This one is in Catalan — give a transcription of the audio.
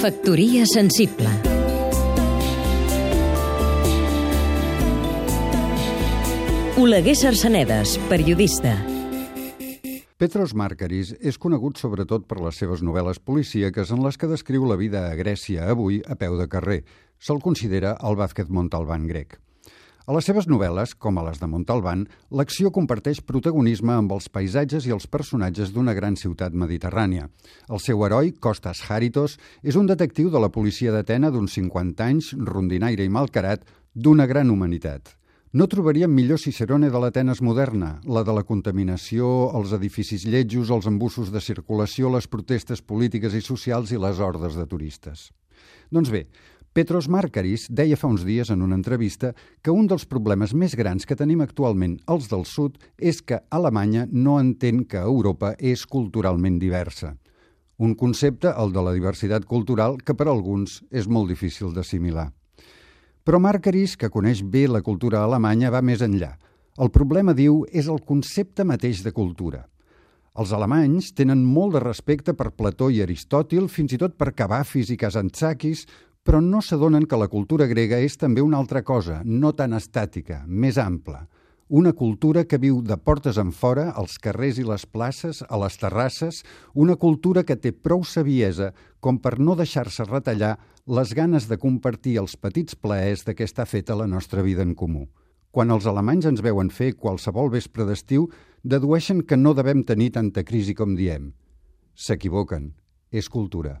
Factoria sensible Oleguer Sarsenedes, periodista Petros Markaris és conegut sobretot per les seves novel·les policíaques en les que descriu la vida a Grècia avui a peu de carrer. Se'l considera el Vázquez Montalbán grec. A les seves novel·les, com a les de Montalbán, l'acció comparteix protagonisme amb els paisatges i els personatges d'una gran ciutat mediterrània. El seu heroi, Costas Haritos, és un detectiu de la policia d'Atena d'uns 50 anys, rondinaire i malcarat, d'una gran humanitat. No trobaríem millor Cicerone de l'Atenes moderna, la de la contaminació, els edificis lletjos, els embussos de circulació, les protestes polítiques i socials i les hordes de turistes. Doncs bé, Petros Markaris deia fa uns dies en una entrevista que un dels problemes més grans que tenim actualment els del sud és que Alemanya no entén que Europa és culturalment diversa. Un concepte, el de la diversitat cultural, que per alguns és molt difícil d'assimilar. Però Markaris, que coneix bé la cultura alemanya, va més enllà. El problema, diu, és el concepte mateix de cultura. Els alemanys tenen molt de respecte per Plató i Aristòtil, fins i tot per Cavafis i Kazantzakis, però no s'adonen que la cultura grega és també una altra cosa, no tan estàtica, més ampla. Una cultura que viu de portes en fora, als carrers i les places, a les terrasses, una cultura que té prou saviesa com per no deixar-se retallar les ganes de compartir els petits plaers de què està feta la nostra vida en comú. Quan els alemanys ens veuen fer qualsevol vespre d'estiu, dedueixen que no devem tenir tanta crisi com diem. S'equivoquen. És cultura.